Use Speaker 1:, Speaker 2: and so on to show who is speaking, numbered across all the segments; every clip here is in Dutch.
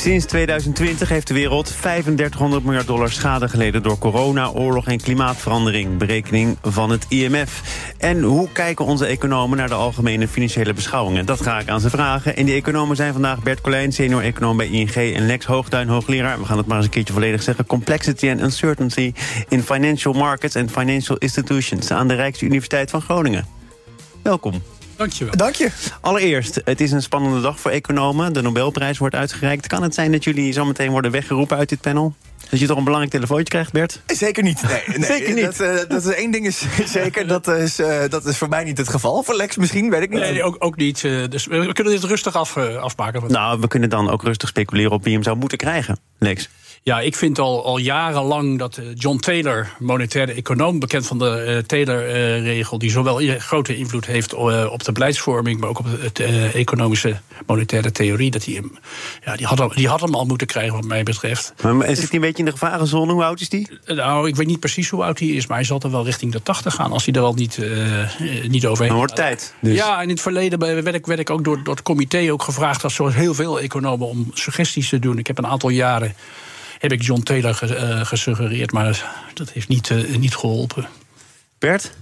Speaker 1: Sinds 2020 heeft de wereld 3500 miljard dollar schade geleden door corona, oorlog en klimaatverandering. Berekening van het IMF. En hoe kijken onze economen naar de algemene financiële beschouwingen? Dat ga ik aan ze vragen. En die economen zijn vandaag Bert Colijn, senior econoom bij ING... en Lex Hoogduin, hoogleraar. We gaan het maar eens een keertje volledig zeggen. Complexity and Uncertainty in Financial Markets and Financial Institutions... aan de Rijksuniversiteit van Groningen. Welkom.
Speaker 2: Dankjewel.
Speaker 3: Dank je.
Speaker 1: Allereerst, het is een spannende dag voor economen. De Nobelprijs wordt uitgereikt. Kan het zijn dat jullie zometeen worden weggeroepen uit dit panel? Dat je toch een belangrijk telefoontje krijgt, Bert?
Speaker 3: Zeker niet. Nee, nee.
Speaker 1: Zeker niet.
Speaker 3: Dat, eh, dat is één ding is zeker. Dat is, eh, dat is voor mij niet het geval. Voor Lex misschien, weet ik niet.
Speaker 2: Nee, ook, ook niet. eh, dus we kunnen dit rustig af, afmaken.
Speaker 1: Nou, we kunnen dan ook rustig speculeren op wie hem zou moeten krijgen, Lex.
Speaker 2: Ja, ik vind al, al jarenlang dat eh, John Taylor, monetaire econoom, bekend van de eh, Taylor-regel, die zowel grote invloed heeft eh, op de beleidsvorming, maar ook op eh, economische monetaire theorie, dat hij hem, ja, die had, hem, die had hem al moeten krijgen, wat mij betreft.
Speaker 1: Maar, maar zit hij een beetje in de gevarenzone? Hoe oud is die?
Speaker 2: Nou, ik weet niet precies hoe oud hij is, maar hij zal er wel richting de 80 gaan als hij er wel niet, niet overheen
Speaker 1: Dan wordt tijd. Dus.
Speaker 2: Ja, en in het verleden werd ik, werd ik ook door, door het comité ook gevraagd, als zoals heel veel economen, om suggesties te doen. Ik heb een aantal jaren heb ik John Taylor eh, gesuggereerd, maar dat heeft niet, eh, niet geholpen.
Speaker 1: Bert?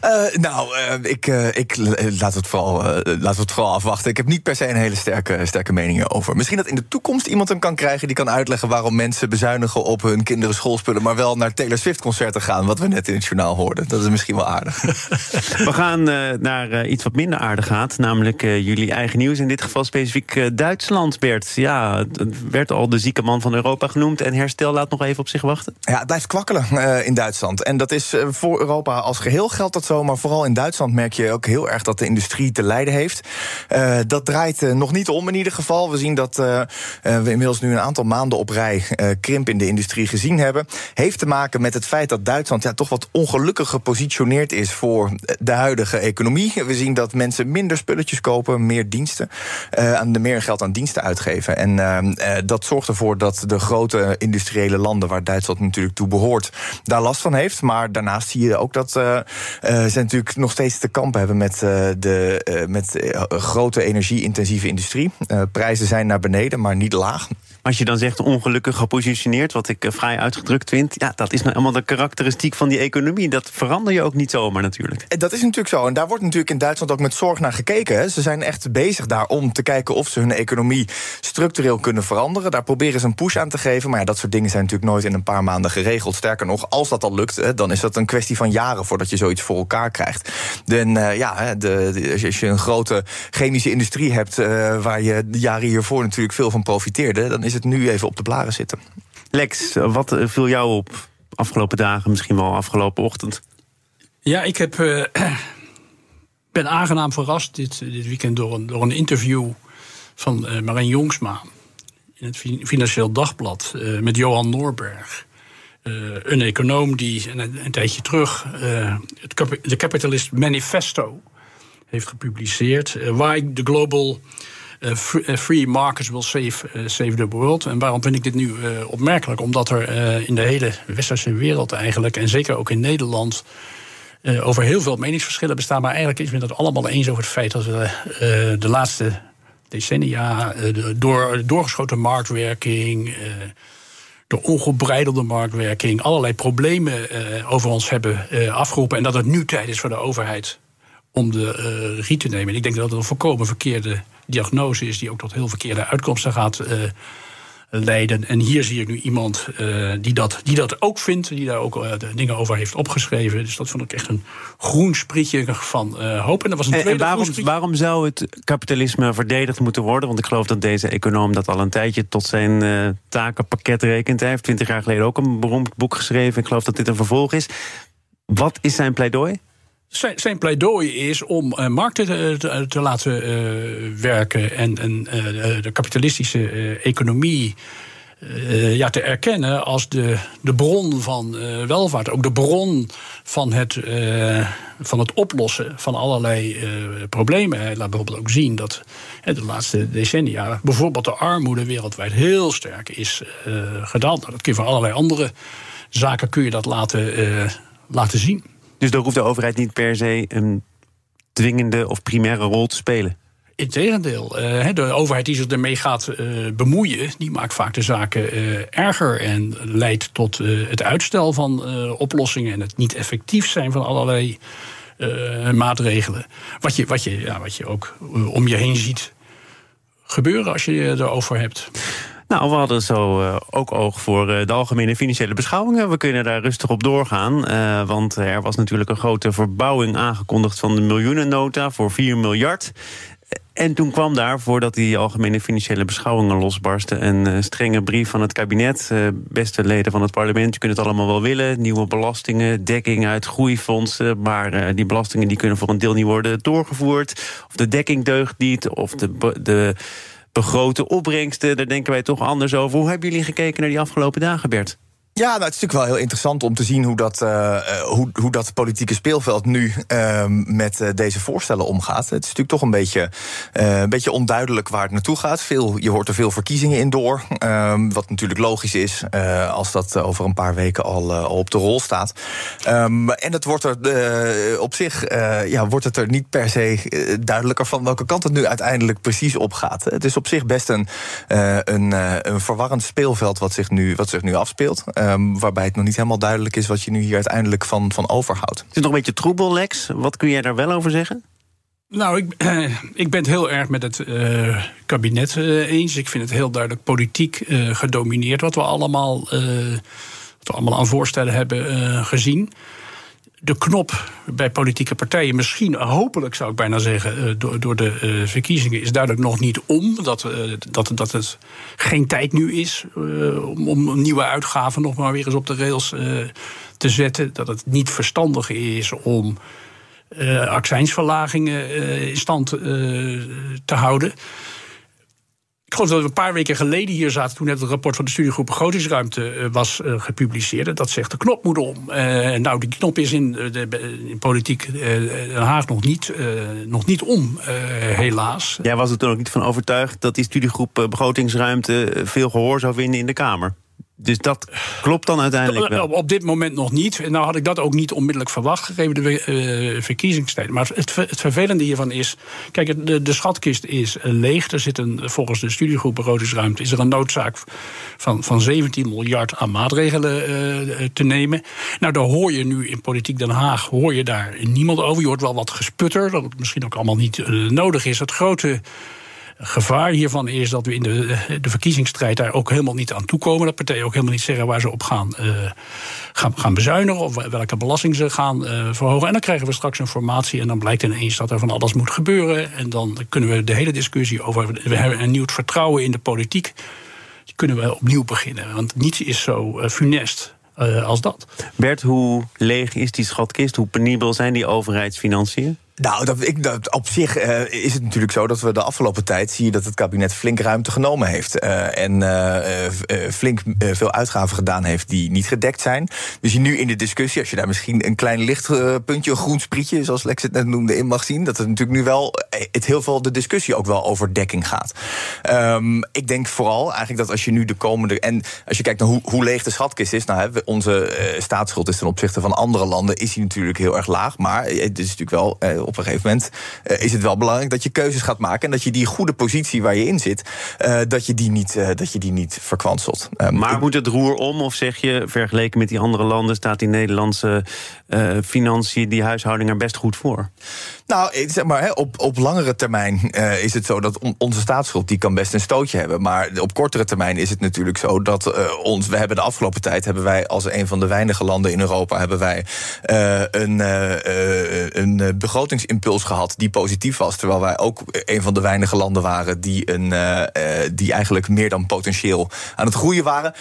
Speaker 3: Eh, nou, eh, ik, eh, ik laat het vooral, laten we het vooral afwachten. Ik heb niet per se een hele sterke, sterke mening over. Misschien dat in de toekomst iemand hem kan krijgen die kan uitleggen waarom mensen bezuinigen op hun kinderen schoolspullen, maar wel naar Taylor Swift concerten gaan, wat we net in het journaal hoorden. Dat is misschien wel aardig.
Speaker 1: We gaan naar iets wat minder aardig gaat. Namelijk jullie eigen nieuws. In dit geval specifiek Duitsland, Bert. Ja, het werd al de zieke man van Europa genoemd. En herstel laat nog even op zich wachten.
Speaker 3: Ja, het blijft kwakkelen in Duitsland. En dat is voor Europa als geheel geldt dat zo. Maar vooral in Duitsland merk je ook heel erg dat de industrie te lijden heeft. Eh, dat draait eh, nog niet om in ieder geval. We zien dat eh, we inmiddels nu een aantal maanden op rij krimp in de industrie gezien hebben. Heeft te maken met het feit dat Duitsland ja, toch wat ongelukkig gepositioneerd is voor de huidige economie. We zien dat mensen minder spulletjes kopen, meer diensten. aan meer geld aan diensten uitgeven. En dat zorgt ervoor dat de grote industriële landen, waar Duitsland natuurlijk toe behoort, daar last van heeft. Maar daarnaast zie je ook dat eh, ze natuurlijk nog steeds te kampen hebben met, eh, de, eh, met grote energie-intensieve industrie. Prijzen zijn naar beneden, maar niet laag.
Speaker 1: Als je dan zegt ongelukkig gepositioneerd, wat ik eh, vrij uitgedrukt vind. Ja, dat is nou helemaal de karakteristiek van die economie. Dat verander je ook niet zomaar natuurlijk.
Speaker 3: Eh, Dat is natuurlijk zo. En daar wordt natuurlijk in Duitsland ook met zorg naar gekeken. Ze zijn echt bezig daar om te kijken of ze hun economie structureel kunnen veranderen. Daar proberen ze een push aan te geven. Maar ja, dat soort dingen zijn natuurlijk nooit in een paar maanden geregeld. Sterker nog, als dat al lukt, dan is dat een kwestie van jaren voordat je zoiets voor elkaar krijgt. Dan, eh, ja, de, als je een grote chemische industrie hebt, waar je de jaren hiervoor natuurlijk veel van profiteerde, dan is het nu even op de blaren zitten.
Speaker 1: Lex, eh, wat eh, viel jou op afgelopen dagen, misschien wel afgelopen ochtend?
Speaker 2: Ja, ik heb, eh, ben aangenaam verrast dit, dit weekend door een, door een interview van eh Marijn Jongsma in het Fi- Financieel Dagblad eh, met Johan Noorberg. Eh, een econoom die een, tijdje terug eh, het de Capitalist Manifesto heeft gepubliceerd. eh, Why the Global eh, Free, eh, free Markets Will Save, eh, save the World. En waarom vind ik dit nu eh, opmerkelijk? Omdat er eh, in de hele westerse wereld eigenlijk, en zeker ook in Nederland, eh, over heel veel meningsverschillen bestaan. Maar eigenlijk is men het allemaal eens over het feit dat we eh, de laatste decennia eh, de- door doorgeschoten marktwerking. eh, door ongebreidelde marktwerking allerlei problemen eh, over ons hebben eh, afgeroepen. En dat het nu tijd is voor de overheid om de eh, regie te nemen. En ik denk dat het een volkomen verkeerde diagnose is, die ook tot heel verkeerde uitkomsten gaat eh, leiden. En hier zie ik nu iemand eh, die, dat, die dat ook vindt, die daar ook eh, de dingen over heeft opgeschreven. Dus dat vond ik echt een groen sprietje van hoop. En dat was een
Speaker 1: En, en waarom, waarom zou het kapitalisme verdedigd moeten worden? Want ik geloof dat deze econoom dat al een tijdje tot zijn takenpakket rekent. Hij heeft twintig jaar geleden ook een beroemd boek geschreven. Ik geloof dat dit een vervolg is. Wat is zijn pleidooi?
Speaker 2: Zijn, pleidooi is om eh, markten te, te laten eh, werken en, eh, de kapitalistische eh, economie eh, ja, te erkennen als de, de bron van eh, welvaart. Ook de bron van het, eh, van het oplossen van allerlei problemen. Hij laat bijvoorbeeld ook zien dat de laatste decennia bijvoorbeeld de armoede wereldwijd heel sterk is gedaald. Nou, dat kun je voor allerlei andere zaken kun je dat laten, laten zien.
Speaker 1: Dus daar hoeft de overheid niet per se een dwingende of primaire rol te spelen?
Speaker 2: Integendeel, uh, de overheid die zich ermee gaat uh, bemoeien, die maakt vaak de zaken uh, erger en leidt tot het uitstel van oplossingen en het niet effectief zijn van allerlei maatregelen. Wat je, wat, je, ja, wat je ook om je heen ziet gebeuren als je erover hebt.
Speaker 1: Nou, we hadden zo uh, ook oog voor uh, de algemene financiële beschouwingen. We kunnen daar rustig op doorgaan. Uh, want er was natuurlijk een grote verbouwing aangekondigd van de miljoenennota voor 4 miljard. En toen kwam daar, voordat die algemene financiële beschouwingen losbarsten, een strenge brief van het kabinet. beste leden van het parlement, je kunt het allemaal wel willen. Nieuwe belastingen, dekking uit groeifondsen. Maar die belastingen die kunnen voor een deel niet worden doorgevoerd. Of de dekking deugt niet, of de. de begrote opbrengsten. Daar denken wij toch anders over. Hoe hebben jullie gekeken naar die afgelopen dagen, Bert?
Speaker 3: Ja, nou, het is natuurlijk wel heel interessant om te zien hoe dat, uh, hoe, hoe dat politieke speelveld nu uh, met uh, deze voorstellen omgaat. Het is natuurlijk toch een beetje, een beetje onduidelijk waar het naartoe gaat. Veel, je hoort er veel verkiezingen in door. Ehm, wat natuurlijk logisch is als dat over een paar weken al, op de rol staat. Um, en het wordt er op zich ja, wordt het er niet per se duidelijker van welke kant het nu uiteindelijk precies op gaat. Het is op zich best een, een, een verwarrend speelveld wat zich nu, wat zich nu afspeelt. Um, waarbij het nog niet helemaal duidelijk is wat je nu hier uiteindelijk van, van overhoudt.
Speaker 1: Het is nog een beetje troebel, Lex. Wat kun jij daar wel over zeggen?
Speaker 2: Nou, ik, eh, ik ben het heel erg met het uh, kabinet uh, eens. Ik vind het heel duidelijk politiek gedomineerd wat we allemaal, wat we allemaal aan voorstellen hebben gezien de knop bij politieke partijen, misschien hopelijk zou ik bijna zeggen, eh, door, door de uh, verkiezingen, is duidelijk nog niet om. Dat, uh, dat, dat het geen tijd nu is om, om nieuwe uitgaven nog maar weer eens op de rails te zetten. Dat het niet verstandig is om accijnsverlagingen in stand te houden. Ik geloof dat we een paar weken geleden hier zaten... toen het rapport van de studiegroep Begrotingsruimte uh, was uh, gepubliceerd. Dat zegt de knop moet om. Uh, nou, die knop is in, de, in politiek Den Haag nog niet, nog niet om, helaas.
Speaker 1: Jij was er toen ook niet van overtuigd... dat die studiegroep Begrotingsruimte veel gehoor zou vinden in de Kamer? Dus dat klopt dan uiteindelijk wel?
Speaker 2: Op dit moment nog niet. Nou had ik dat ook niet onmiddellijk verwacht, gegeven de uh, verkiezingstijd. Maar het, het, vervelende hiervan is... Kijk, de, de schatkist is leeg. Er zit een, volgens de studiegroep Begrotingsruimte... is er een noodzaak van, van 17 miljard aan maatregelen uh, te nemen. Nou, daar hoor je nu in Politiek Den Haag hoor je daar niemand over. Je hoort wel wat gesputter, dat het misschien ook allemaal niet uh, nodig is. Het grote gevaar hiervan is dat we in de, de verkiezingsstrijd daar ook helemaal niet aan toekomen. Dat partijen ook helemaal niet zeggen waar ze op gaan, uh, gaan, gaan bezuinigen of welke belasting ze gaan uh, verhogen. En dan krijgen we straks informatie en dan blijkt ineens dat er van alles moet gebeuren. En dan kunnen we de hele discussie over we hebben een nieuw vertrouwen in de politiek. Kunnen we opnieuw beginnen. Want niets is zo uh, funest als dat.
Speaker 1: Bert, hoe leeg is die schatkist? Hoe penibel zijn die overheidsfinanciën?
Speaker 3: Nou, dat, ik, dat, op zich uh, is het natuurlijk zo dat we de afgelopen tijd zien dat het kabinet flink ruimte genomen heeft. Uh, en uh, flink veel uitgaven gedaan heeft die niet gedekt zijn. Dus je nu in de discussie, als je daar misschien een klein lichtpuntje, een groen sprietje, zoals Lex het net noemde, in mag zien, dat het natuurlijk nu wel het heel veel de discussie ook wel over dekking gaat. Um, ik denk vooral eigenlijk dat als je nu de komende. En als je kijkt naar hoe, hoe leeg de schatkist is, nou, hè, onze staatsschuld is ten opzichte van andere landen, is die natuurlijk heel erg laag. Maar het is natuurlijk wel op een gegeven moment uh, is het wel belangrijk dat je keuzes gaat maken. En dat je die goede positie waar je in zit, uh, dat, je die niet, uh, dat je die niet verkwanselt.
Speaker 1: Um, maar moet het roer om? Of zeg je, vergeleken met die andere landen, staat die Nederlandse financiën, die huishouding er best goed voor?
Speaker 3: Nou, zeg maar, op, op langere termijn is het zo dat onze staatsschuld die kan best een stootje hebben. Maar op kortere termijn is het natuurlijk zo dat ons. We hebben de afgelopen tijd hebben wij als een van de weinige landen in Europa hebben wij een, een begrotingsimpuls gehad die positief was. Terwijl wij ook een van de weinige landen waren die, een, die eigenlijk meer dan potentieel aan het groeien waren.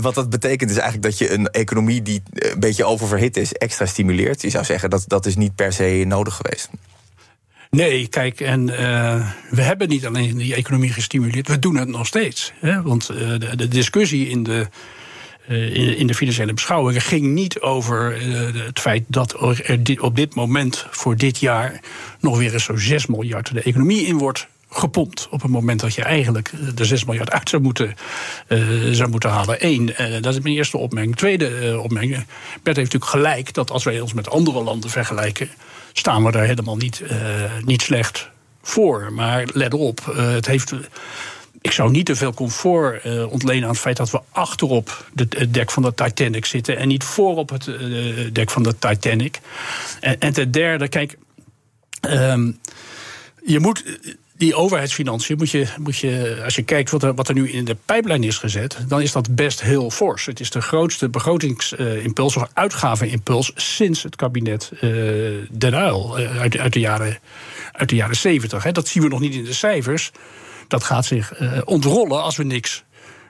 Speaker 3: wat dat betekent is eigenlijk dat je een economie die een beetje oververhit is, extra stimuleert. Je zou zeggen dat dat is niet per se nodig geweest.
Speaker 2: Nee, kijk, en we hebben niet alleen die economie gestimuleerd, we doen het nog steeds. Hè? Want de, de, discussie in de in, in, de financiële beschouwingen ging niet over het feit dat er op dit moment voor dit jaar nog weer eens zo'n 6 miljard de economie in wordt gepompt. Op het moment dat je eigenlijk de 6 miljard uit zou moeten, zou moeten halen. Eén, dat is mijn eerste opmerking. Tweede opmerking. Bert heeft natuurlijk gelijk dat als wij ons met andere landen vergelijken. staan we daar helemaal niet, niet slecht voor. Maar let op, het heeft. Ik zou niet te veel comfort uh, ontlenen aan het feit dat we achterop het dek van de Titanic zitten en niet voorop het uh, dek van de Titanic. En, en ten derde, kijk, um, je moet die overheidsfinanciën moet je, moet je als je kijkt wat er, wat er nu in de pijplijn is gezet, dan is dat best heel fors. Het is de grootste begrotingsimpuls of uitgavenimpuls sinds het kabinet uh, Den Uyl uit, uit, de jaren, uit de jaren 70. Dat zien we nog niet in de cijfers. Dat gaat zich uh, ontrollen als we niks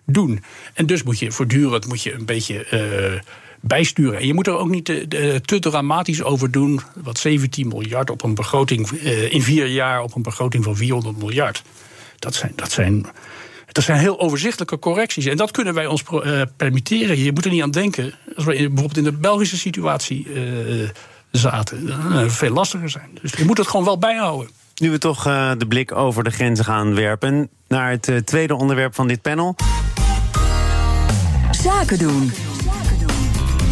Speaker 2: doen. En dus moet je voortdurend moet je een beetje bijsturen. En je moet er ook niet te, te, dramatisch over doen. Wat 17 miljard op een begroting in vier jaar op een begroting van 400 miljard. Dat zijn, dat zijn, dat zijn heel overzichtelijke correcties. En dat kunnen wij ons permitteren. Je moet er niet aan denken. Als we bijvoorbeeld in de Belgische situatie zaten, dan veel lastiger zijn. Dus je moet het gewoon wel bijhouden.
Speaker 1: Nu we toch de blik over de grenzen gaan werpen naar het tweede onderwerp van dit panel.
Speaker 4: Zaken doen.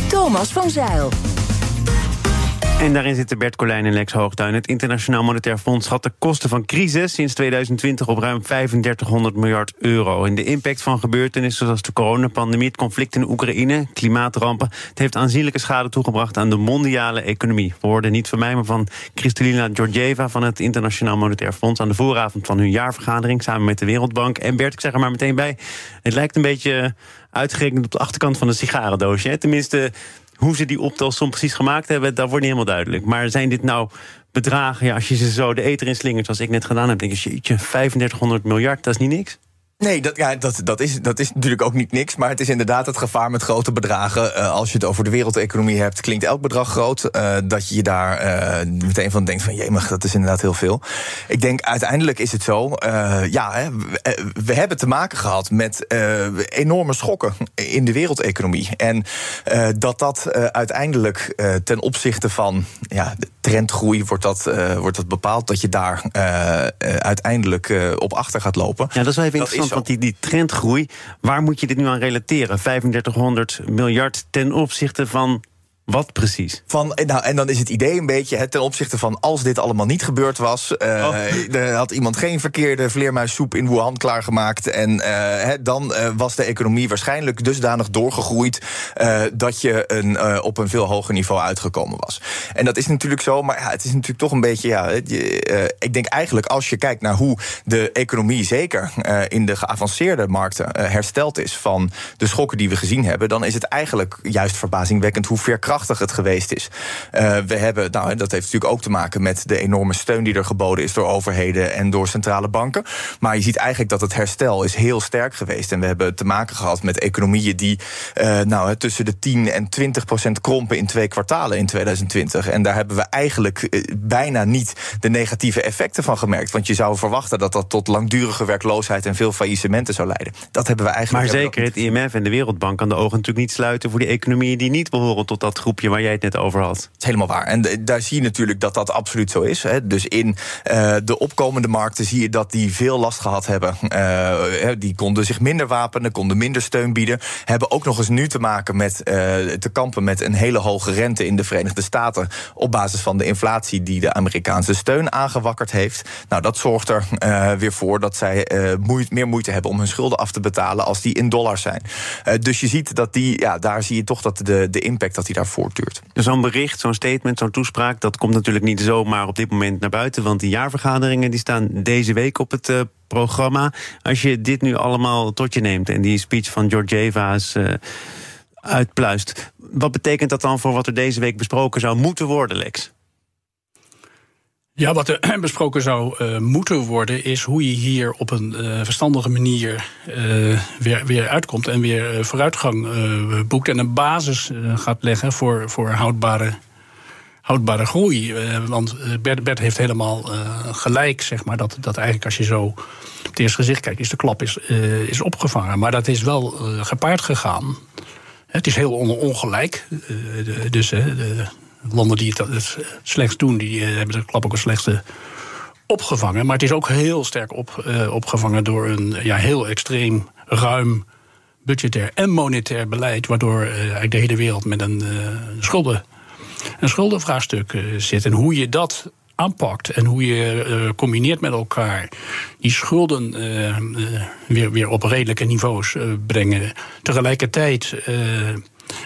Speaker 4: Thomas van Zeil.
Speaker 1: En daarin zitten Bert Colijn en Lex Hoogtuin. Het Internationaal Monetair Fonds schat de kosten van crisis sinds 2020 op ruim 3500 miljard euro. En de impact van gebeurtenissen zoals de coronapandemie, het conflict in Oekraïne, klimaatrampen, het heeft aanzienlijke schade toegebracht aan de mondiale economie. We hoorden niet van mij, maar van Kristalina Georgieva van het Internationaal Monetair Fonds aan de vooravond van hun jaarvergadering samen met de Wereldbank. En Bert, ik zeg er maar meteen bij, het lijkt een beetje uitgerekend op de achterkant van een sigarendoosje. Tenminste, hoe ze die optelsom precies gemaakt hebben, dat wordt niet helemaal duidelijk. Maar zijn dit nou bedragen, ja, als je ze zo de eter in slingert, zoals ik net gedaan heb, denk je, 3500 miljard, dat is niet niks.
Speaker 3: Nee, dat, ja, dat, dat, is, dat is natuurlijk ook niet niks. Maar het is inderdaad het gevaar met grote bedragen. Uh, als je het over de wereldeconomie hebt, klinkt elk bedrag groot. Uh, dat je je daar uh, meteen van denkt van... jee, dat is inderdaad heel veel. Ik denk uiteindelijk is het zo... ja, hè, we, we, hebben te maken gehad met enorme schokken in de wereldeconomie. En dat dat uiteindelijk ten opzichte van ja, trendgroei... wordt dat, wordt dat bepaald dat je daar uiteindelijk op achter gaat lopen.
Speaker 1: Ja, dat is wel even interessant want die, die trendgroei, waar moet je dit nu aan relateren? 3500 miljard ten opzichte van wat precies?
Speaker 3: Van, nou, en dan is het idee een beetje hè, ten opzichte van als dit allemaal niet gebeurd was. Uh, oh. Er had iemand geen verkeerde vleermuissoep in Wuhan klaargemaakt. En uh, hè, dan uh, was de economie waarschijnlijk dusdanig doorgegroeid. dat je een, op een veel hoger niveau uitgekomen was. En dat is natuurlijk zo, maar ja, het is natuurlijk toch een beetje. Ja, ik denk eigenlijk als je kijkt naar hoe de economie, zeker in de geavanceerde markten, hersteld is van de schokken die we gezien hebben. dan is het eigenlijk juist verbazingwekkend hoe veerkrachtig krachtig het geweest is. Uh, we hebben, nou, dat heeft natuurlijk ook te maken met de enorme steun die er geboden is door overheden en door centrale banken. Maar je ziet eigenlijk dat het herstel is heel sterk geweest. En we hebben te maken gehad met economieën die uh, nou, tussen de 10 en 20 procent krompen in twee kwartalen in 2020. En daar hebben we eigenlijk uh, bijna niet de negatieve effecten van gemerkt. Want je zou verwachten dat dat tot langdurige werkloosheid en veel faillissementen zou leiden. Dat hebben we eigenlijk.
Speaker 1: Maar zeker het IMF en de Wereldbank aan de ogen natuurlijk niet sluiten voor die economieën die niet behoren tot dat groepje waar jij het net over had. Dat
Speaker 3: is helemaal waar. En daar zie je natuurlijk dat dat absoluut zo is. Hè. Dus in uh, de opkomende markten zie je dat die veel last gehad hebben. Uh, die konden zich minder wapenen, konden minder steun bieden. Hebben ook nog eens nu te maken met te kampen met een hele hoge rente in de Verenigde Staten. Op basis van de inflatie die de Amerikaanse steun aangewakkerd heeft. Nou, dat zorgt er weer voor dat zij meer moeite hebben om hun schulden af te betalen als die in dollars zijn. dus je ziet dat die, ja, daar zie je toch dat de, de impact dat die daar voortduurt.
Speaker 1: Zo'n bericht, zo'n statement, zo'n toespraak, dat komt natuurlijk niet zomaar op dit moment naar buiten. Want die jaarvergaderingen die staan deze week op het uh, programma. Als je dit nu allemaal tot je neemt en die speech van Georgieva's uh, uitpluist. Wat betekent dat dan voor wat er deze week besproken zou moeten worden, Lex?
Speaker 2: Ja, wat er besproken zou uh, moeten worden, is hoe je hier op een uh, verstandige manier uh, weer, weer uitkomt en weer vooruitgang boekt en een basis gaat leggen voor, voor houdbare, houdbare groei. want Bert, Bert heeft helemaal gelijk, zeg maar, dat, dat eigenlijk als je zo op het eerste gezicht kijkt, is de klap is, is opgevangen. Maar dat is wel gepaard gegaan Het is heel ongelijk. dus de landen die het het slechtst doen, die hebben de klap ook het slechtste opgevangen. Maar het is ook heel sterk op, opgevangen door een ja, heel extreem ruim budgetair en monetair beleid, waardoor eigenlijk de hele wereld met een, schulden, een schuldenvraagstuk zit. En hoe je dat aanpakt en hoe je combineert met elkaar die schulden weer, weer op redelijke niveaus brengen. Tegelijkertijd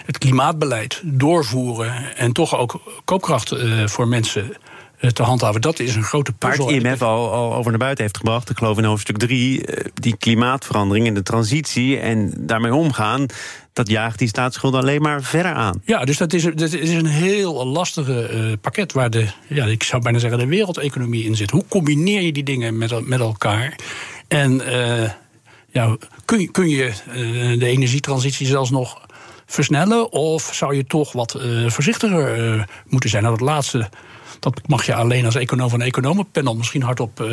Speaker 2: het klimaatbeleid doorvoeren en toch ook koopkracht voor mensen te handhaven. Dat is een grote puzzel.
Speaker 1: Waar het IMF al, al over naar buiten heeft gebracht, ik geloof in hoofdstuk 3, die klimaatverandering en de transitie en daarmee omgaan dat jaagt die staatsschuld alleen maar verder aan.
Speaker 2: Ja, dus dat is, dat is een heel lastige uh, pakket waar de, ja, ik zou bijna zeggen, de wereldeconomie in zit. Hoe combineer je die dingen met, met elkaar? En uh, ja, kun, kun je uh, de energietransitie zelfs nog versnellen? Of zou je toch wat voorzichtiger moeten zijn? Nou, dat laatste dat mag je alleen als econoom van een economenpanel misschien hardop uh,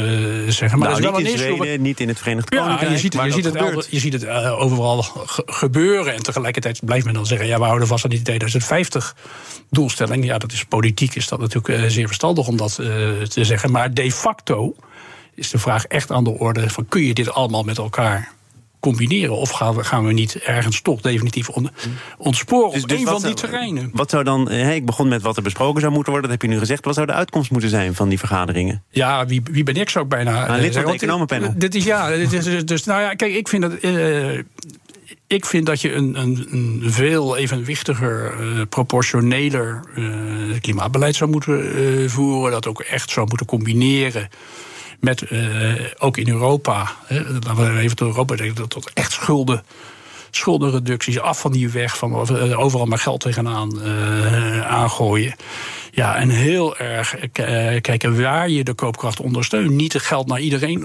Speaker 2: zeggen.
Speaker 1: Maar nou, dat is wel niet in Zweden, niet in het Verenigd Koninkrijk.
Speaker 2: Ja, je ziet, je ziet, het, je ziet het uh, overal gebeuren. En tegelijkertijd blijft men dan zeggen... ja, we houden vast aan die 2050-doelstelling. Ja, dat is politiek, is dat natuurlijk uh, zeer verstandig om dat te zeggen. Maar de facto is de vraag echt aan de orde... van kun je dit allemaal met elkaar combineren? Of gaan we, gaan we niet ergens toch definitief on, ontsporen dus, op dus een van die terreinen?
Speaker 1: Wat zou dan, hey, ik begon met wat er besproken zou moeten worden, dat heb je nu gezegd. Wat zou de uitkomst moeten zijn van die vergaderingen?
Speaker 2: Ja, wie, wie ben ik, zou ik bijna
Speaker 1: uh, lid van het economenpanel.
Speaker 2: Dit is ja, dit is, dus, dus nou ja, kijk, ik vind dat. Uh, ik vind dat je een, een, een veel evenwichtiger, uh, proportioneler uh, klimaatbeleid zou moeten voeren. Dat ook echt zou moeten combineren met uh, ook in Europa, laten we even tot Europa denken, tot echt schulden schuldenreducties, af van die weg, van overal maar geld tegenaan uh, aangooien. Ja, en heel erg kijken waar je de koopkracht ondersteunt. Niet het geld naar iedereen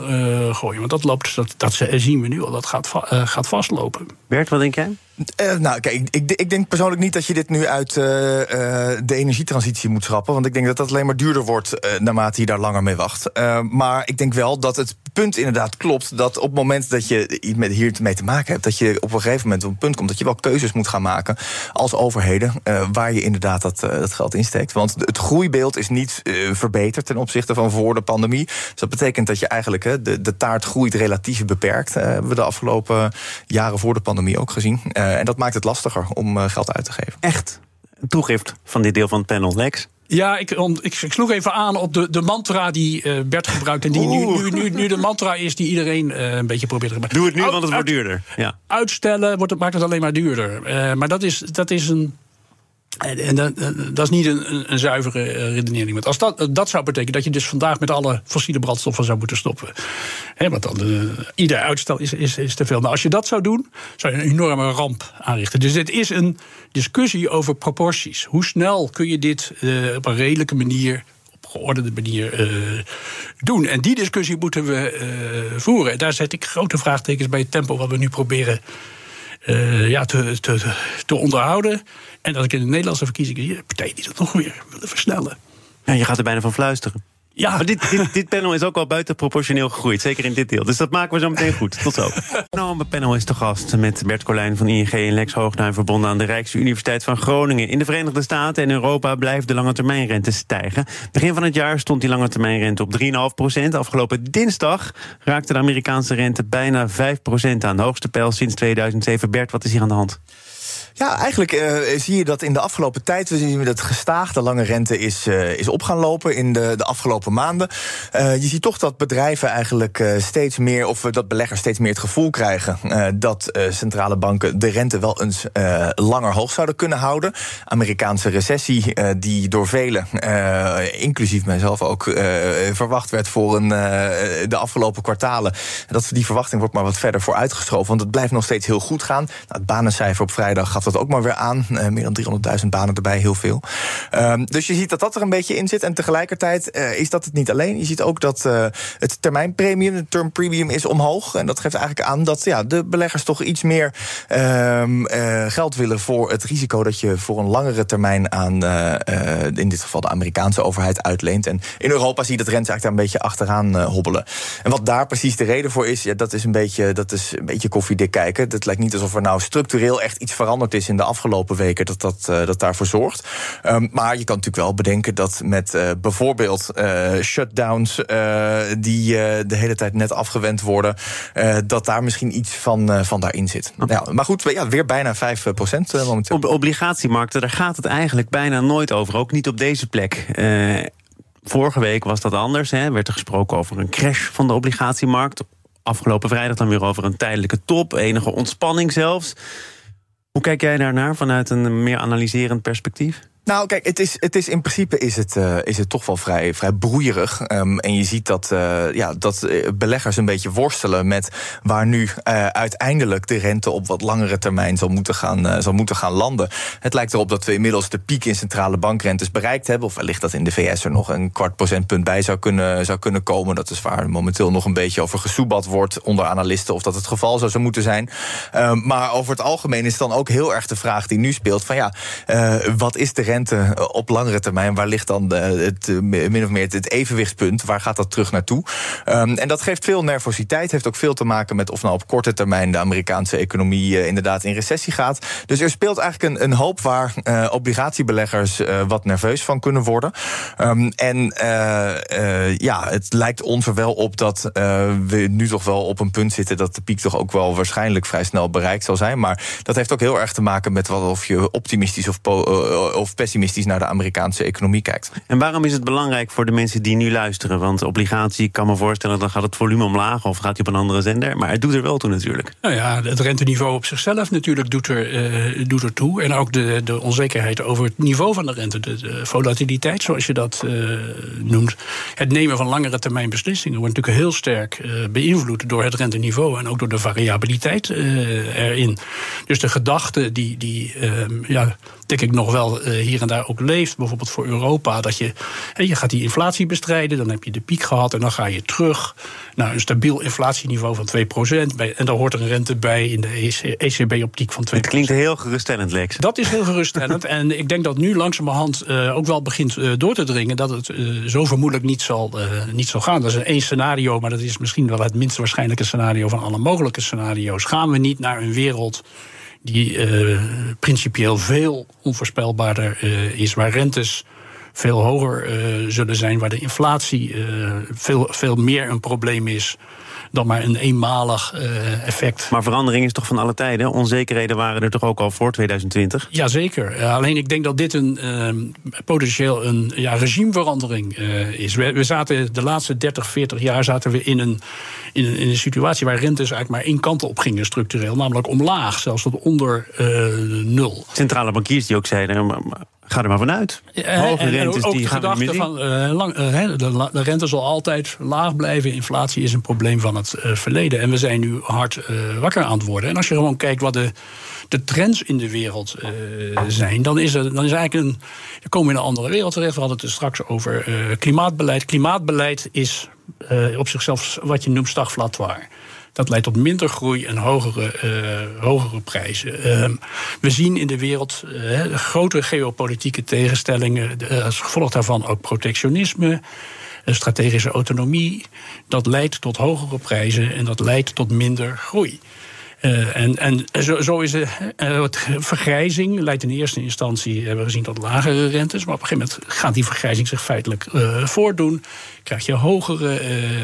Speaker 2: gooien. Want dat, loopt, dat, dat zien we nu al, dat gaat, gaat vastlopen.
Speaker 1: Bert, wat denk jij?
Speaker 3: Uh, nou, kijk, ik, ik, denk persoonlijk niet dat je dit nu uit uh, de energietransitie moet schrappen. Want ik denk dat dat alleen maar duurder wordt naarmate je daar langer mee wacht. maar ik denk wel dat het punt inderdaad klopt. Dat op het moment dat je met hier mee te maken hebt, dat je op een gegeven moment op een punt komt dat je wel keuzes moet gaan maken als overheden. waar je inderdaad dat, dat geld insteekt. Want het groeibeeld is niet verbeterd ten opzichte van voor de pandemie. Dus dat betekent dat je eigenlijk de, de taart groeit relatief beperkt. hebben we de afgelopen jaren voor de pandemie ook gezien. Eh, en dat maakt het lastiger om eh, geld uit te geven.
Speaker 1: Echt een toegift van dit deel van het panel, Lex?
Speaker 2: Ja, ik, ik, ik, sloeg even aan op de, de mantra die uh, Bert gebruikt. En die nu, nu, nu, nu, de mantra is die iedereen uh, een beetje probeert te gebruiken.
Speaker 1: Doe het nu, want het wordt duurder. Ja.
Speaker 2: Uitstellen wordt het, maakt het alleen maar duurder. Uh, maar dat is, dat is een en dat, dat, is niet een, een, zuivere eh, redenering. Want als dat, dat zou betekenen dat je dus vandaag met alle fossiele brandstoffen zou moeten stoppen. Want dan, uh, ieder uitstel is, is, is te veel. Maar als je dat zou doen, zou je een enorme ramp aanrichten. Dus dit is een discussie over proporties. Hoe snel kun je dit op een redelijke manier op geordende manier doen. En die discussie moeten we voeren. Daar zet ik grote vraagtekens bij het tempo wat we nu proberen ja, te, te, te onderhouden. En dat ik in de Nederlandse verkiezingen hier partij die dat nog weer willen versnellen.
Speaker 1: Ja, je gaat er bijna van fluisteren. Ja. Maar dit, dit, dit, panel is ook al buitenproportioneel gegroeid. Zeker in dit deel. Dus dat maken we zo meteen goed. Tot zo. Nou, mijn panel is te gast met Bert Colijn van ING en Lex Hoogduin... verbonden aan de Rijksuniversiteit van Groningen. In de Verenigde Staten en Europa blijft de lange termijnrente stijgen. Begin van het jaar stond die lange termijnrente op 3,5 procent. Afgelopen dinsdag raakte de Amerikaanse rente bijna 5 procent aan. De hoogste pijl sinds 2007. Bert, wat is hier aan de hand?
Speaker 3: Ja, eigenlijk uh, zie je dat in de afgelopen tijd... we zien dat gestaagde lange rente is, uh, is op gaan lopen in de, de afgelopen maanden. Uh, je ziet toch dat bedrijven eigenlijk steeds meer... of dat beleggers steeds meer het gevoel krijgen... dat centrale banken de rente wel eens langer hoog zouden kunnen houden. Amerikaanse recessie, die door velen, inclusief mijzelf ook... verwacht werd voor een, de afgelopen kwartalen. Dat die verwachting wordt maar wat verder vooruitgeschoven... want het blijft nog steeds heel goed gaan. Nou, het banencijfer op vrijdag gaf dat ook maar weer aan. Uh, meer dan 300.000 banen erbij, heel veel. Um, dus je ziet dat dat er een beetje in zit. En tegelijkertijd uh, is dat het niet alleen. Je ziet ook dat uh, het termijnpremium, de term premium, is omhoog. En dat geeft eigenlijk aan dat ja, de beleggers toch iets meer um, geld willen voor het risico dat je voor een langere termijn aan, in dit geval de Amerikaanse overheid, uitleent. En in Europa zie je dat rente eigenlijk daar een beetje achteraan hobbelen. En wat daar precies de reden voor is, ja, dat is een beetje, dat is een beetje koffiedik kijken. Het lijkt niet alsof er nou structureel echt iets veranderd is is in de afgelopen weken, dat dat, dat daarvoor zorgt. Ehm, maar je kan natuurlijk wel bedenken dat met bijvoorbeeld shutdowns die de hele tijd net afgewend worden, dat daar misschien iets van, van daarin zit. Ja, maar goed, ja, weer bijna 5 procent momenteel.
Speaker 1: Op obligatiemarkten, daar gaat het eigenlijk bijna nooit over. Ook niet op deze plek. Vorige week was dat anders. Hè. Werd er gesproken over een crash van de obligatiemarkt. Afgelopen vrijdag dan weer over een tijdelijke top. Enige ontspanning zelfs. Hoe kijk jij daarnaar vanuit een meer analyserend perspectief?
Speaker 3: Nou, kijk, het is, het is in principe is het, uh, is het toch wel vrij, vrij broeierig. Um, en je ziet dat, uh, ja, dat eh, beleggers een beetje worstelen met waar nu uiteindelijk de rente op wat langere termijn zal moeten, gaan, zal moeten gaan landen. Het lijkt erop dat we inmiddels de piek in centrale bankrentes bereikt hebben. Of wellicht dat in de VS er nog een kwart procentpunt bij zou kunnen, zou kunnen komen. Dat is waar momenteel nog een beetje over gesoebat wordt onder analisten of dat het geval zou, zou moeten zijn. Um, maar over het algemeen is dan ook heel erg de vraag die nu speelt: van ja, wat is de rente? Eh, op langere termijn, waar ligt dan het, eh, min of meer het evenwichtspunt? Waar gaat dat terug naartoe? Um, en dat geeft veel nervositeit, heeft ook veel te maken met of nou op korte termijn de Amerikaanse economie inderdaad in recessie gaat. Dus er speelt eigenlijk een, een hoop waar obligatiebeleggers wat nerveus van kunnen worden. Um, en ja, het lijkt ons er wel op dat we nu toch wel op een punt zitten dat de piek toch ook wel waarschijnlijk vrij snel bereikt zal zijn. Maar dat heeft ook heel erg te maken met wat of je optimistisch of, of pessimistisch naar de Amerikaanse economie kijkt.
Speaker 1: En waarom is het belangrijk voor de mensen die nu luisteren? Want obligatie, ik kan me voorstellen, dan gaat het volume omlaag of gaat hij op een andere zender. Maar het doet er wel toe natuurlijk.
Speaker 2: Nou ja, het renteniveau op zichzelf natuurlijk doet er, uh, doet er toe. En ook de, de onzekerheid over het niveau van de rente, de, volatiliteit zoals je dat uh, noemt. Het nemen van langere termijn beslissingen wordt natuurlijk heel sterk uh, beïnvloed door het renteniveau en ook door de variabiliteit erin. Dus de gedachte die, die ehm, ja, denk ik nog wel hier en daar ook leeft. Bijvoorbeeld voor Europa. Dat je, je gaat die inflatie bestrijden. Dan heb je de piek gehad. En dan ga je terug naar een stabiel inflatieniveau van 2%. En daar hoort er een rente bij in de ECB-optiek van 2%.
Speaker 1: Het klinkt heel geruststellend, Lex.
Speaker 2: Dat is heel geruststellend. en ik denk dat nu langzamerhand uh, ook wel begint uh, door te dringen. dat het uh, zo vermoedelijk niet zal, niet zal gaan. Dat is een één scenario. Maar dat is misschien wel het minst waarschijnlijke scenario van alle mogelijke scenario's. Gaan we niet naar een wereld die uh, principieel veel onvoorspelbaarder uh, is, waar rentes veel hoger uh, zullen zijn, waar de inflatie veel, veel meer een probleem is dan maar een eenmalig uh, effect.
Speaker 1: Maar verandering is toch van alle tijden? Onzekerheden waren er toch ook al voor 2020?
Speaker 2: Jazeker. alleen ik denk dat dit een uh, potentieel een ja, regimeverandering uh, is. We, we, zaten de laatste 30, 40 jaar zaten we in een, in een, in een situatie waar rentes eigenlijk maar één kant op gingen structureel, namelijk omlaag, zelfs tot onder nul.
Speaker 1: Centrale bankiers die ook zeiden. Ga er maar vanuit. Hoge rentes
Speaker 2: ook
Speaker 1: die
Speaker 2: de
Speaker 1: gaan
Speaker 2: gedachte van uh, lang, uh, de, de, rente zal altijd laag blijven. Inflatie is een probleem van het uh, verleden. En we zijn nu hard wakker aan het worden. En als je gewoon kijkt wat de, de trends in de wereld zijn, dan is, er, dan is eigenlijk een. Dan komen we in een andere wereld terecht. We hadden het er straks over klimaatbeleid. Klimaatbeleid is op zichzelf wat je noemt stagflatoir. Dat leidt tot minder groei en hogere, uh, hogere prijzen. Uh, we zien in de wereld uh, grote geopolitieke tegenstellingen. als gevolg daarvan ook protectionisme strategische autonomie. Dat leidt tot hogere prijzen en dat leidt tot minder groei. En, en zo, is het. Uh, vergrijzing leidt in eerste instantie, hebben we gezien, tot lagere rentes. Maar op een gegeven moment gaat die vergrijzing zich feitelijk voordoen. Krijg je hogere,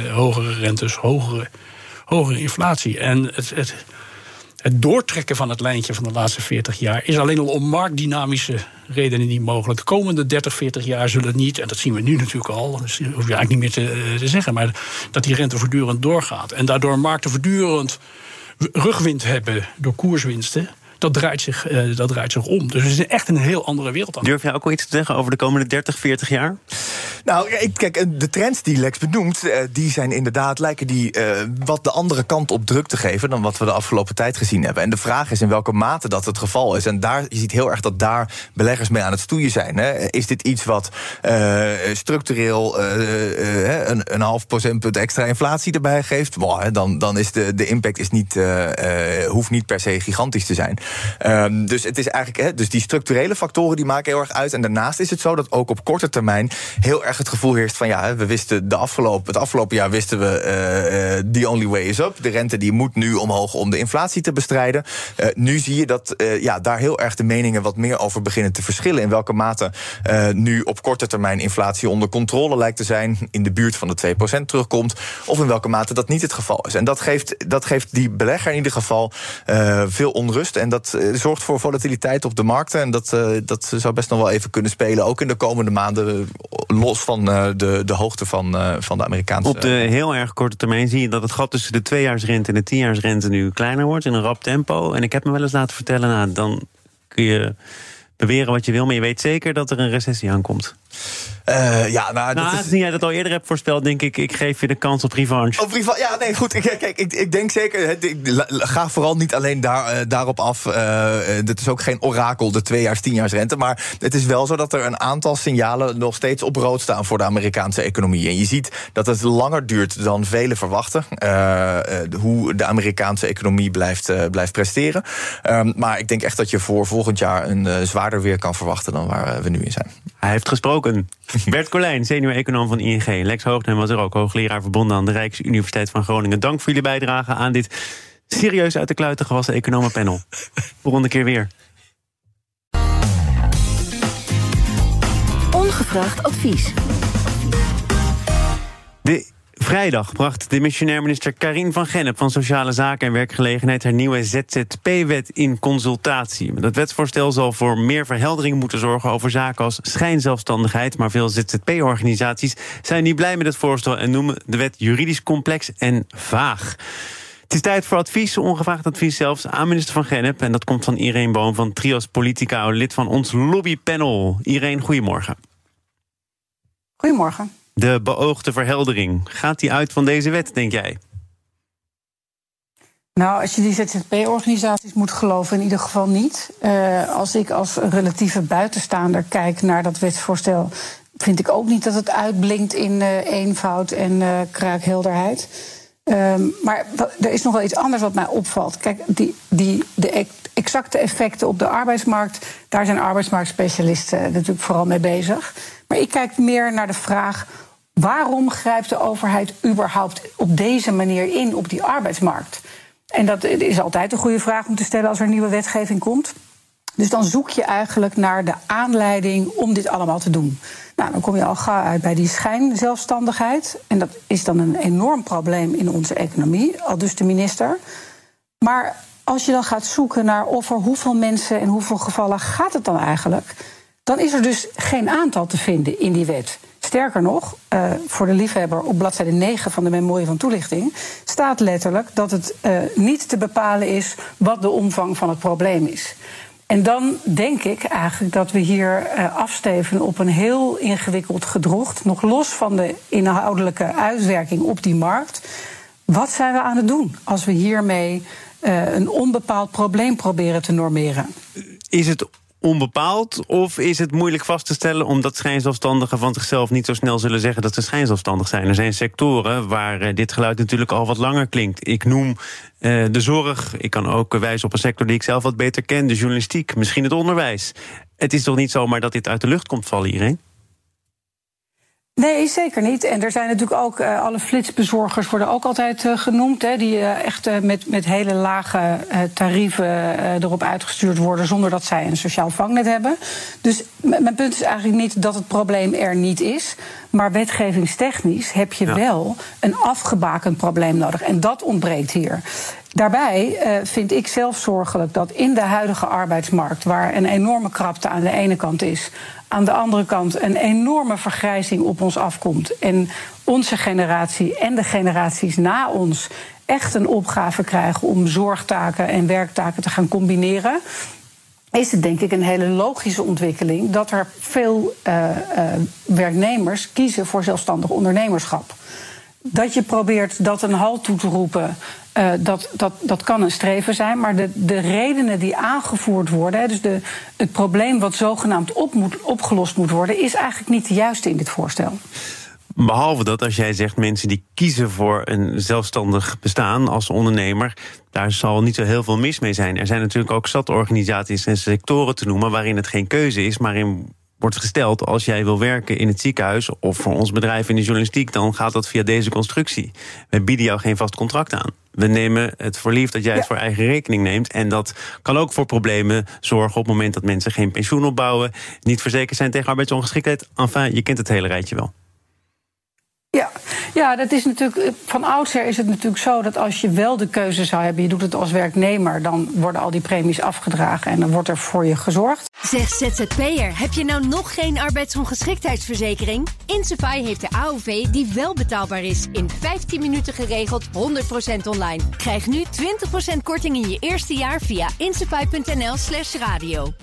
Speaker 2: hogere rentes, hogere hogere inflatie. En het, het, het doortrekken van het lijntje van de laatste 40 jaar is alleen al om marktdynamische redenen niet mogelijk. De komende 30, 40 jaar zullen niet, en dat zien we nu natuurlijk al, dat hoef je eigenlijk niet meer te, eh, te zeggen, maar dat die rente voortdurend doorgaat. En daardoor markten voortdurend rugwind hebben door koerswinsten dat draait zich, uh, dat draait zich om. Dus het is echt een heel andere wereld. Aan.
Speaker 1: Durf jij ook wel iets te zeggen over de komende 30, 40 jaar?
Speaker 3: Nou, kijk, eh, de trends die Lex benoemt, eh, die zijn inderdaad, lijken die uh, wat de andere kant op druk te geven dan wat we de afgelopen tijd gezien hebben. En de vraag is in welke mate dat het geval is. En daar, je ziet heel erg dat daar beleggers mee aan het stoeien zijn. Hè. Is dit iets wat uh, structureel een, een half procentpunt extra inflatie erbij geeft? Wow, dan, dan is de, de impact is niet, hoeft niet per se gigantisch te zijn. Ehm, dus het is eigenlijk, hè, dus die structurele factoren die maken heel erg uit. En daarnaast is het zo dat ook op korte termijn heel erg het gevoel heerst van ja, we wisten de afgelopen, het afgelopen jaar wisten we uh, the only way is up. De rente die moet nu omhoog om de inflatie te bestrijden. Uh, nu zie je dat ja, daar heel erg de meningen wat meer over beginnen te verschillen. In welke mate nu op korte termijn inflatie onder controle lijkt te zijn, in de buurt van de 2% terugkomt, of in welke mate dat niet het geval is. En dat geeft, dat geeft die belegger in ieder geval veel onrust. En dat zorgt voor volatiliteit op de markten. En dat, dat zou best nog wel even kunnen spelen, ook in de komende maanden, los van de, de hoogte van, van de Amerikaanse.
Speaker 1: Op de heel erg korte termijn zie je dat het gat tussen de tweejaarsrente en de tienjaarsrente nu kleiner wordt in een rap tempo. En ik heb me wel eens laten vertellen, nou, dan kun je beweren wat je wil, maar je weet zeker dat er een recessie aankomt.
Speaker 3: Uh, ja, nou,
Speaker 1: nou
Speaker 3: dat
Speaker 1: is... jij dat al eerder hebt voorspeld, denk ik, ik geef je de kans op revanche.
Speaker 3: Op revanche, ja, nee, goed. Kijk, ik, ik, ik denk zeker, ik, ga vooral niet alleen daar, uh, daarop af. Uh, dit is ook geen orakel, de tweejaars, tienjaarsrente. Maar het is wel zo dat er een aantal signalen nog steeds op rood staan voor de Amerikaanse economie. En je ziet dat het langer duurt dan velen verwachten. hoe de Amerikaanse economie blijft, blijft presteren. Um, maar ik denk echt dat je voor volgend jaar een zwaarder weer kan verwachten dan waar we nu in zijn.
Speaker 1: Hij heeft gesproken. Bert Colijn, senior-econoom van ING. Lex Hoognem was er ook, hoogleraar verbonden aan de Rijksuniversiteit van Groningen. Dank voor jullie bijdrage aan dit serieus uit de kluiten gewassen economenpanel. Volgende keer weer.
Speaker 4: Ongevraagd advies.
Speaker 1: De Vrijdag bracht de missionair minister Karin van Gennep van Sociale Zaken en Werkgelegenheid haar nieuwe ZZP-wet in consultatie. Dat wetsvoorstel zal voor meer verheldering moeten zorgen over zaken als schijnzelfstandigheid. Maar veel ZZP-organisaties zijn niet blij met het voorstel en noemen de wet juridisch complex en vaag. Het is tijd voor advies, ongevraagd advies zelfs, aan minister van Gennep. En dat komt van Irene Boom van Trios Politica, lid van ons lobbypanel. Irene, goedemorgen.
Speaker 5: Goedemorgen
Speaker 1: de beoogde verheldering. Gaat die uit van deze wet, denk jij?
Speaker 5: Nou, als je die ZZP-organisaties moet geloven, in ieder geval niet. Uh, als ik als relatieve buitenstaander kijk naar dat wetsvoorstel, vind ik ook niet dat het uitblinkt in uh, eenvoud en uh, kraakhelderheid. Um, maar er is nog wel iets anders wat mij opvalt. Kijk, die, die, de exacte effecten op de arbeidsmarkt, daar zijn arbeidsmarktspecialisten natuurlijk vooral mee bezig. Maar ik kijk meer naar de vraag Waarom grijpt de overheid überhaupt op deze manier in op die arbeidsmarkt? En dat is altijd een goede vraag om te stellen als er nieuwe wetgeving komt. Dus dan zoek je eigenlijk naar de aanleiding om dit allemaal te doen. Nou, dan kom je al gauw uit bij die schijnzelfstandigheid. En dat is dan een enorm probleem in onze economie, al dus de minister. Maar als je dan gaat zoeken naar over hoeveel mensen en hoeveel gevallen gaat het dan eigenlijk, dan is er dus geen aantal te vinden in die wet. Sterker nog, uh, voor de liefhebber op bladzijde 9 van de memorie van toelichting staat letterlijk dat het uh, niet te bepalen is wat de omvang van het probleem is. En dan denk ik eigenlijk dat we hier uh, afsteven op een heel ingewikkeld gedrocht, nog los van de inhoudelijke uitwerking op die markt. Wat zijn we aan het doen als we hiermee een onbepaald probleem proberen te normeren?
Speaker 1: Is het onbepaald? Of is het moeilijk vast te stellen omdat schijnzelfstandigen van zichzelf niet zo snel zullen zeggen dat ze schijnzelfstandig zijn? Er zijn sectoren waar eh, dit geluid natuurlijk al wat langer klinkt. Ik noem uh, de zorg. Ik kan ook wijzen op een sector die ik zelf wat beter ken, de journalistiek, misschien het onderwijs. Het is toch niet zomaar dat dit uit de lucht komt vallen hierin?
Speaker 5: Nee, zeker niet. En er zijn natuurlijk ook uh, alle flitsbezorgers worden ook altijd uh, genoemd. Hè, die uh, echt met, met hele lage tarieven erop uitgestuurd worden zonder dat zij een sociaal vangnet hebben. Dus mijn punt is eigenlijk niet dat het probleem er niet is. Maar wetgevingstechnisch heb je wel een afgebakend probleem nodig. En dat ontbreekt hier. Daarbij vind ik zelf zorgelijk dat in de huidige arbeidsmarkt, waar een enorme krapte aan de ene kant is, aan de andere kant een enorme vergrijzing op ons afkomt. En onze generatie en de generaties na ons echt een opgave krijgen om zorgtaken en werktaken te gaan combineren. Is het denk ik een hele logische ontwikkeling dat er veel uh, uh, werknemers kiezen voor zelfstandig ondernemerschap dat je probeert dat een halt toe te roepen, uh, dat, dat, dat kan een streven zijn. Maar de, de redenen die aangevoerd worden, dus de, het probleem wat zogenaamd op moet, opgelost moet worden, is eigenlijk niet de juiste in dit voorstel.
Speaker 1: Behalve dat als jij zegt mensen die kiezen voor een zelfstandig bestaan als ondernemer, daar zal niet zo heel veel mis mee zijn. Er zijn natuurlijk ook zat organisaties en sectoren te noemen waarin het geen keuze is, maar in wordt gesteld als jij wil werken in het ziekenhuis of voor ons bedrijf in de journalistiek, dan gaat dat via deze constructie. We bieden jou geen vast contract aan. We nemen het voor lief dat jij het voor eigen rekening neemt. En dat kan ook voor problemen zorgen op het moment dat mensen geen pensioen opbouwen, niet verzekerd zijn tegen arbeidsongeschiktheid. Enfin, je kent het hele rijtje wel.
Speaker 5: Ja, ja, dat is natuurlijk. Van oudsher is het natuurlijk zo dat als je wel de keuze zou hebben, je doet het als werknemer, dan worden al die premies afgedragen en dan wordt er voor je gezorgd.
Speaker 6: Zeg ZZP'er, heb je nou nog geen arbeidsongeschiktheidsverzekering? Insafai heeft de AOV die wel betaalbaar is. In 15 minuten geregeld, 100% online. Krijg nu 20% korting in je eerste jaar via insafai.nl/slash radio.